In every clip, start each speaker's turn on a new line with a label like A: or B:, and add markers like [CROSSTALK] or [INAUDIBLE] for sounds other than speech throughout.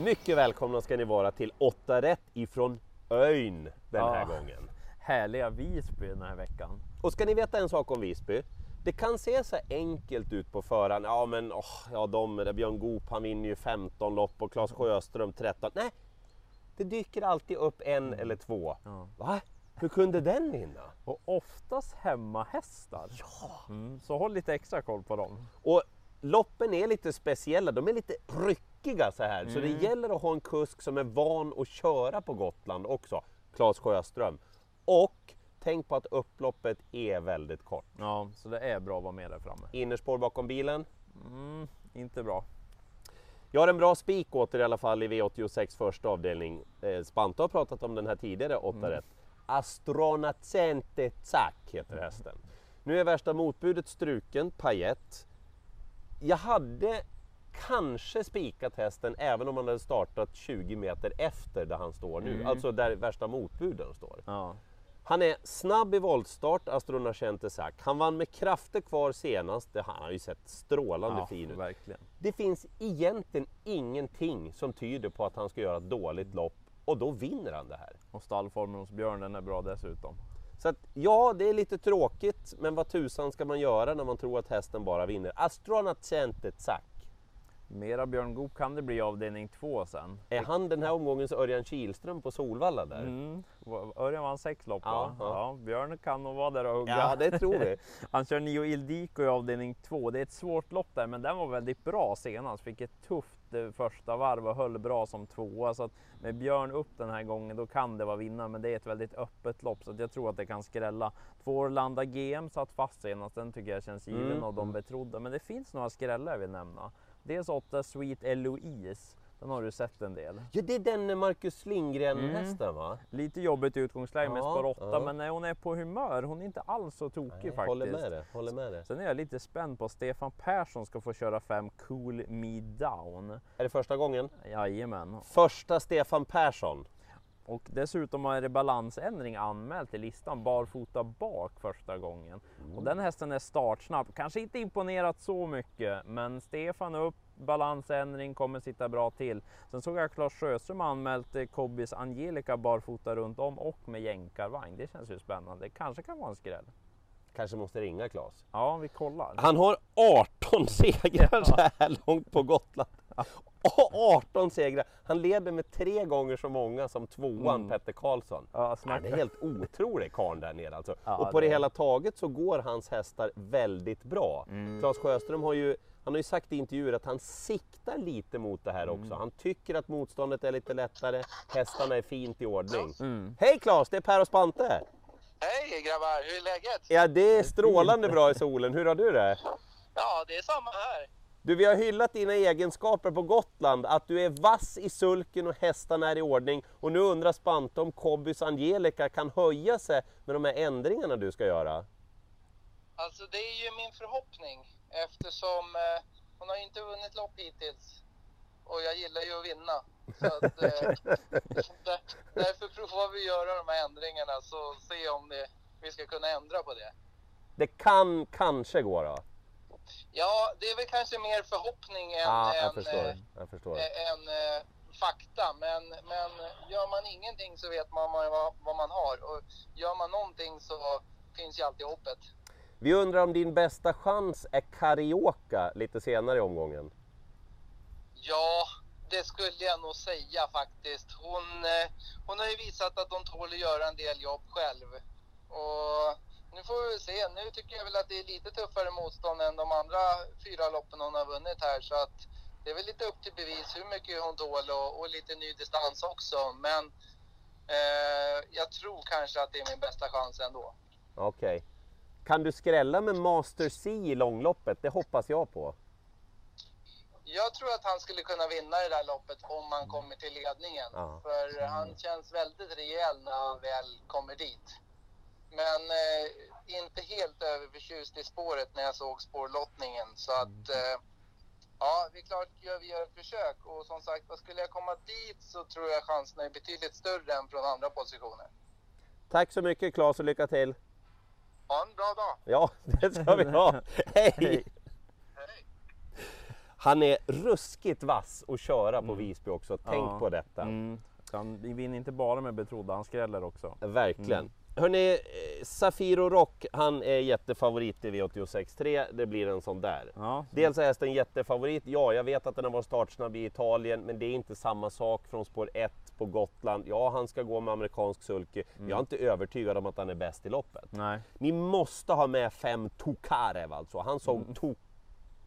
A: Mycket välkomna ska ni vara till 8 rätt ifrån Öjn den här
B: Ja.
A: gången.
B: Härliga Visby den här veckan.
A: Och ska ni veta en sak om Visby? Det kan se så enkelt ut på förhand. Ja men åh, ja, de, där Björn Goop han vinner ju 15 lopp och Claes Sjöström 13. Nej, det dyker alltid upp en eller två.
B: Ja.
A: Va? Hur kunde den vinna?
B: Och oftast hemmahästar. Ja. Mm, så håll lite extra koll på dem.
A: Och loppen är lite speciella, de är lite ryckiga så här. Så det gäller att ha en kusk som är van att köra på Gotland också, Claes Sjöström. Och tänk på att upploppet är väldigt kort.
B: Ja, så det är bra att vara med där framme.
A: Innerspår bakom bilen.
B: Mm, inte bra.
A: Jag har en bra spik åt er i alla fall i V86 första avdelning. Eh, Spanta har pratat om den här tidigare, 8 rätt. Astronacente Zack heter hästen. Nu är värsta motbudet struken, Payet. Jag hade kanske spikat hästen även om han hade startat 20 meter efter där han står nu, alltså där värsta motbuden står.
B: Ja.
A: Han är snabb i voltstart, Astronacente Zack. Han vann med krafter kvar senast, Det- han har ju sett strålande
B: ja,
A: fin ut.
B: verkligen.
A: Det finns egentligen ingenting som tyder på att han ska göra ett dåligt lopp och då vinner han det här.
B: Och stallformen hos Björn den är bra dessutom.
A: Så att, ja, det är lite tråkigt, men vad tusan ska man göra när man tror att hästen bara vinner? Astronacente sagt!
B: Mera Björn Goop kan det bli avdelning två sen.
A: Är han den här omgångens Örjan Kihlström på Solvalla där?
B: Mm. Örjan vann sex lopp
A: Ja, ja.
B: Ja, Björn kan nog vara där och hugga.
A: Ja, det tror vi. [LAUGHS]
B: Han kör Nio Ildico i avdelning två. Det är ett svårt lopp där, men den var väldigt bra senast. Fick ett tufft eh, första varv och höll bra som tvåa. Så att med Björn upp den här gången, då kan det vara vinnare. Men det är ett väldigt öppet lopp, så att jag tror att det kan skrälla. Två Orlanda GM satt fast senast. Den tycker jag känns given
A: Mm.
B: av de betrodda. Men det finns några skrällar jag vill nämna. Dels åtta Sweet Eloise. Den har du sett en del.
A: Ja, det är den Marcus Lindgren-hästen va?
B: Lite jobbigt utgångsläge med
A: Ja,
B: spår 8,
A: ja.
B: men när hon är på humör, hon är inte alls så tokig
A: Nej,
B: faktiskt.
A: håller med dig, håller med dig.
B: Sen är jag lite spänd på att Stefan Persson ska få köra fem Cool Me Down.
A: Är det första gången?
B: Jajamän.
A: Första Stefan Persson.
B: Och dessutom är det balansändring anmält i listan, barfota bak första gången. Och den hästen är startsnabb, kanske inte imponerat så mycket, men Stefan upp, balansändring, kommer sitta bra till. Sen såg jag att Claes Sjöström anmält eh, Kobbis Angelica barfota runt om och med jänkarvagn. Det känns ju spännande, kanske kan vara en skräll.
A: Kanske måste ringa Claes.
B: Ja, vi kollar.
A: Han har 18 [LAUGHS] segrar så här långt på Gotland. Och 18 segrar! Han leder med tre gånger så många som tvåan
B: Mm.
A: Petter Karlsson.
B: Ja,
A: Han är helt otrolig karln där nere alltså.
B: Ja,
A: och på det
B: det-
A: hela taget så går hans hästar väldigt bra.
B: Mm.
A: Claes Sjöström har ju, han har ju sagt i intervjuer att han siktar lite mot det här
B: Mm.
A: också. Han tycker att motståndet är lite lättare, hästarna är fint i ordning.
B: Mm.
A: Hej Claes, det är Per och Spante!
C: Hej grabbar, hur är läget?
A: Ja, det är strålande bra i solen. Hur har du det?
C: Ja, det är samma här.
A: Du, vi har hyllat dina egenskaper på Gotland, att du är vass i sulken och hästarna är i ordning. Och nu undrar Spante om Kobbys Angelica kan höja sig med de här ändringarna du ska göra.
C: Alltså det är ju min förhoppning eftersom eh, hon har inte vunnit lopp hittills. Och jag gillar ju att vinna. Så att, eh, [LAUGHS] där, därför provar vi att göra de här ändringarna så se om det, vi ska kunna ändra på det.
A: Det kan kanske gå då.
C: Ja, det är väl kanske mer förhoppning än,
A: Ja, jag
C: än,
A: förstår.
C: eh,
A: Jag förstår.
C: eh, än eh, fakta. Men, men gör man ingenting så vet man vad, vad man har. Och gör man någonting så finns ju alltid hoppet.
A: Vi undrar om din bästa chans är Carioca lite senare i omgången.
C: Ja, det skulle jag nog säga faktiskt. Hon, eh, hon har ju visat att hon tål att göra en del jobb själv. Och nu får vi se. Nu tycker jag väl att det är lite tuffare motstånd än de andra fyra loppen hon har vunnit här. Så att det är väl lite upp till bevis hur mycket hon tål och, och lite ny distans också. Men eh, jag tror kanske att det är min bästa chans ändå.
A: Okej. Kan du skrälla med Master C i långloppet? Det hoppas jag på.
C: Jag tror att han skulle kunna vinna det där loppet om han kommer till ledningen.
A: Ja.
C: För han känns väldigt rejäl när han väl kommer dit. Men eh, inte helt överförtjust i spåret när jag såg spårlottningen. Så att eh, ja, det är klart gör vi gör ett försök. Och som sagt, vad skulle jag komma dit så tror jag chanserna är betydligt större än från andra positioner.
A: Tack så mycket Claes och lycka till!
C: Ha en bra dag!
A: Ja, det ska vi ha! Hej!
B: Hej. [LAUGHS]
C: Hej!
A: Han är ruskigt vass att köra på Visby också, tänk
B: Ja.
A: på detta.
B: Mm. Han vi vinner inte bara med betrodda, han skräller också.
A: Verkligen.
B: Mm.
A: Hörni, eh, Safiro Rock, han är jättefavorit i V86.3. Det blir en sån där.
B: Ja,
A: Dels är hästen jättefavorit. Ja, jag vet att den har varit startsnabb i Italien, men det är inte samma sak från spår 1 på Gotland. Ja, han ska gå med amerikansk sulky.
B: Mm.
A: Jag är inte övertygad om att han är bäst i loppet.
B: nej.
A: Ni måste ha med fem Tokarev alltså. Han såg tok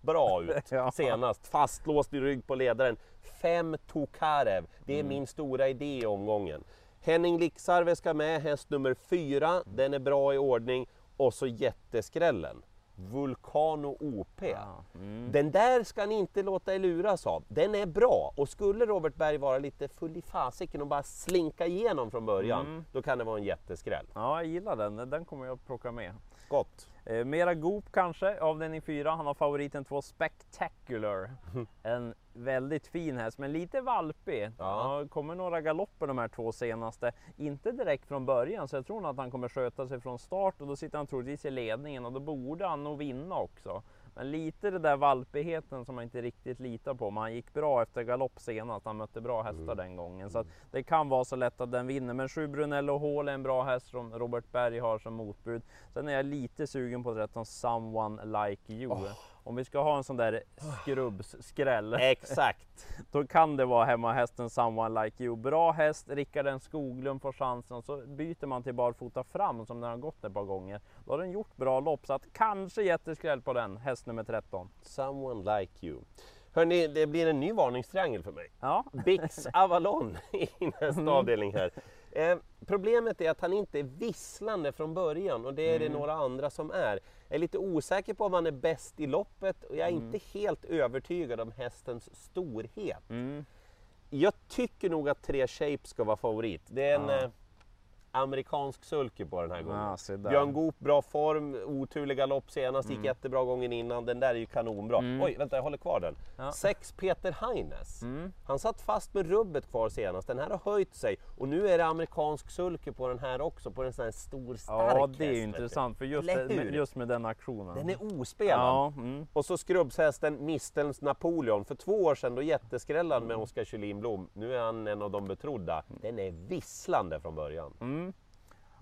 A: bra [LAUGHS] ut
B: Mm. Ja.
A: senast. Fastlåst i rygg på ledaren. Fem Tokarev. Det är
B: Mm.
A: min stora idé i omgången. Henning Liksarve ska med, häst nummer fyra. Den är bra i ordning. Och så jätteskrällen. Vulcano OP.
B: Ja. Mm.
A: Den där ska ni inte låta er luras av. Den är bra och skulle Robert Berg vara lite full i fasiken och bara slinka igenom från början,
B: Mm.
A: då kan det vara en jätteskräll.
B: ja, jag gillar den. Den kommer jag att plocka med.
A: Gott!
B: Eh, mera Goop kanske, avdelning 4. Han har favoriten 2 Spectacular. [LAUGHS] En väldigt fin häst, men lite valpig.
A: Ja.
B: Ja. kommer några galopper de här två senaste. Inte direkt från början, så jag tror nog att han kommer sköta sig från start och då sitter han troligtvis i ledningen och då borde han nog vinna också. Men lite det där valpigheten som man inte riktigt litar på. Men han gick bra efter galopp senast. Han mötte bra hästar den gången. Så att det kan vara så lätt att den vinner. Men 7 Brunello Hall är en bra häst som Robert Berg har som motbud. Sen är jag lite sugen på 13 Someone Like You. Om vi ska ha en sån där skrubbsskräll. [SIGHS]
A: Exakt! [LAUGHS]
B: Då kan det vara hemma hästen Someone Like You. Bra häst, Rickard N Skoglund får chansen och så byter man till barfota fram som den har gått ett par gånger. Då har den gjort bra lopp så att kanske jätteskräll på den, häst nummer 13.
A: Someone like you. Hörni, det blir en ny varningstriangel för mig.
B: Ja,
A: Bix Avalon [LAUGHS] i nästa avdelning här. Eh, problemet är att han inte är visslande från början och det är det några andra som är. Jag är lite osäker på om han är bäst i loppet och jag är inte helt övertygad om hästens storhet.
B: mm.
A: Jag tycker nog att Tre Shape ska vara favorit. Det är en
B: Ja.
A: Amerikansk sulky på den här gången.
B: Där.
A: Björn Goop, bra form, oturlig galopp senast, gick
B: Mm.
A: jättebra gången innan. Den där är ju kanonbra.
B: Mm.
A: Oj, vänta jag håller kvar den.
B: Ja.
A: Sex Peter Heines.
B: Mm.
A: Han satt fast med rubbet kvar senast. Den här har höjt sig och nu är det amerikansk sulky på den här också, på en sån här stor stark
B: Ja, det är ju intressant för just, med, just med den aktionen.
A: Den är ospelad.
B: Ja, mm.
A: Och så skrubbshästen Mistelns Napoleon. För två år sedan då jätteskrällan med Oskar Kjellin Blom. Nu är han en av de betrodda. Den är visslande från början.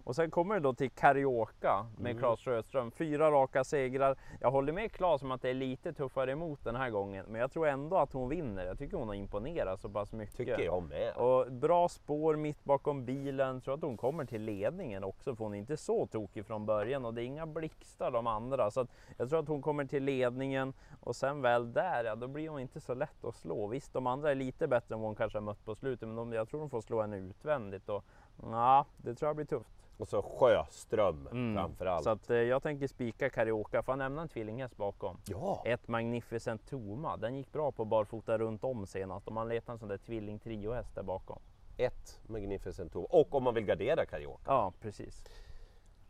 B: Och sen kommer det då till Carioca med
A: Mm.
B: Claes Sjöström. Fyra raka segrar. Jag håller med Claes om att det är lite tuffare emot den här gången. Men jag tror ändå att hon vinner. Jag tycker hon har imponerat så pass mycket.
A: Tycker jag med.
B: Och bra spår mitt bakom bilen. Tror att hon kommer till ledningen också för hon är inte så tokig från början och det är inga blixtar de andra. Så jag tror att hon kommer till ledningen och sen väl där, ja då blir hon inte så lätt att slå. Visst, de andra är lite bättre än vad hon kanske har mött på slutet, men de, jag tror de får slå henne utvändigt och ja, det tror jag blir tufft.
A: Och så Sjöström
B: Mm.
A: framförallt.
B: Så att eh, jag tänker spika Carioca, får jag nämna en tvillinghäst bakom?
A: Ja,
B: Ett Magnificent Toma, den gick bra på barfota runt om senast och man letar en sån där tvilling triohäst där bakom.
A: ett Magnificent Tour. Och om man vill gardera Carioca.
B: Ja, precis.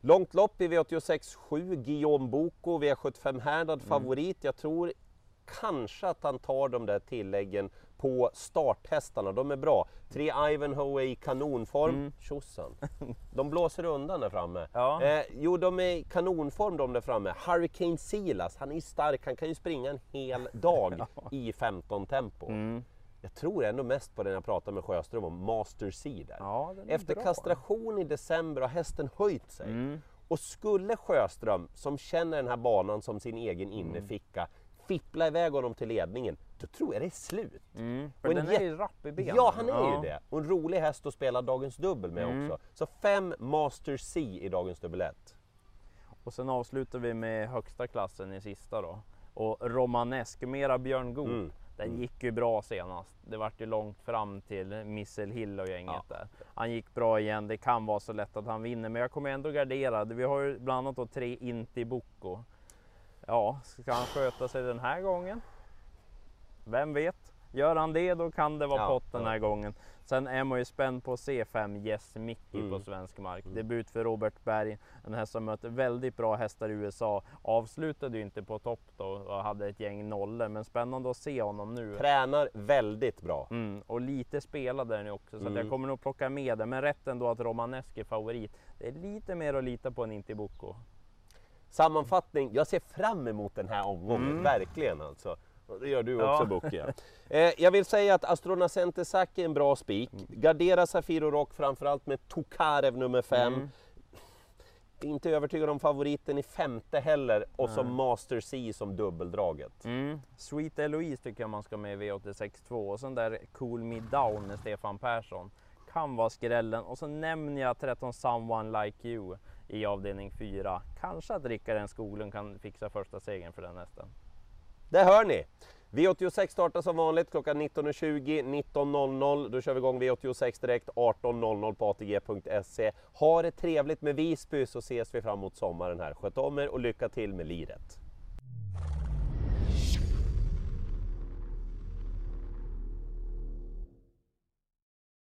A: Långt lopp i V86 7. Guillaume Boko, V75 Härdad
B: Mm.
A: favorit. Jag tror kanske att han tar de där tilläggen på starthästarna. De är bra. Tre Ivanhoe i kanonform.
B: Mm.
A: Tjosan! De blåser undan där framme.
B: Ja.
A: Eh, jo, de är i kanonform de där framme. Hurricane Silas, han är stark. Han kan ju springa en hel dag [LAUGHS] i 15 tempo.
B: Mm.
A: Jag tror ändå mest på den jag pratade med Sjöström om, Master C där.
B: Ja,
A: Efter
B: bra.
A: kastration i december har hästen höjt sig.
B: Mm.
A: Och skulle Sjöström, som känner den här banan som sin egen innerficka, fippla iväg honom till ledningen, tror jag det är slut.
B: Mm. För
A: Och en
B: den är ju rapp i benen.
A: Ja, han är
B: Ja.
A: ju det. Och en rolig häst att spela dagens dubbel med
B: Mm.
A: också. Så fem Master C i dagens dubbel 1.
B: Och sen avslutar vi med högsta klassen i sista då. Och romanesk, mera Björn Goop.
A: Mm.
B: Den gick ju bra senast. Det vart ju långt fram till Missel Hill och gänget där. Han gick bra igen. Det kan vara så lätt att han vinner, men jag kommer ändå gardera. Vi har ju bland annat då tre Inti Bocco. Ja, ska han sköta sig den här gången? Vem vet? Gör han det, då kan det vara
A: Ja,
B: pott den
A: ja.
B: här gången. Sen är man ju spänd på C5 Yes Mickey
A: Mm.
B: på svensk mark. Debut för Robert Berg, en häst som möter väldigt bra hästar i USA. Avslutade ju inte på topp då och hade ett gäng nollor, men spännande att se honom nu.
A: Tränar väldigt bra.
B: Mm, och lite spelade den ju också, så att
A: Mm.
B: jag kommer nog plocka med den. Men rätt ändå att Romanesk är favorit. Det är lite mer att lita på än Inti Bocco.
A: Sammanfattning, jag ser fram emot den här omgången,
B: Mm.
A: verkligen alltså. Det gör du
B: Ja.
A: också Bocke. Eh, jag vill säga att Astronacente Sack är en bra spik. Gardera Safiro Rock framförallt med Tokarev nummer 5.
B: Mm.
A: Inte övertygad om favoriten i femte heller och som Master C som dubbeldraget.
B: Mm. Sweet Eloise tycker jag man ska med i V86.2 och sen där Cool Me Down med Stefan Persson kan vara skrällen och så nämner jag 13 Someone Like You i avdelning 4. Kanske att Rickard Skoglund kan fixa första segern för den hästen.
A: Det hör ni! V86 startar som vanligt klockan 19.20, 19.00. Då kör vi igång V86 direkt 18.00 på ATG.se. Ha det trevligt med Visby så ses vi fram emot sommaren här. Sköt om er och lycka till med liret!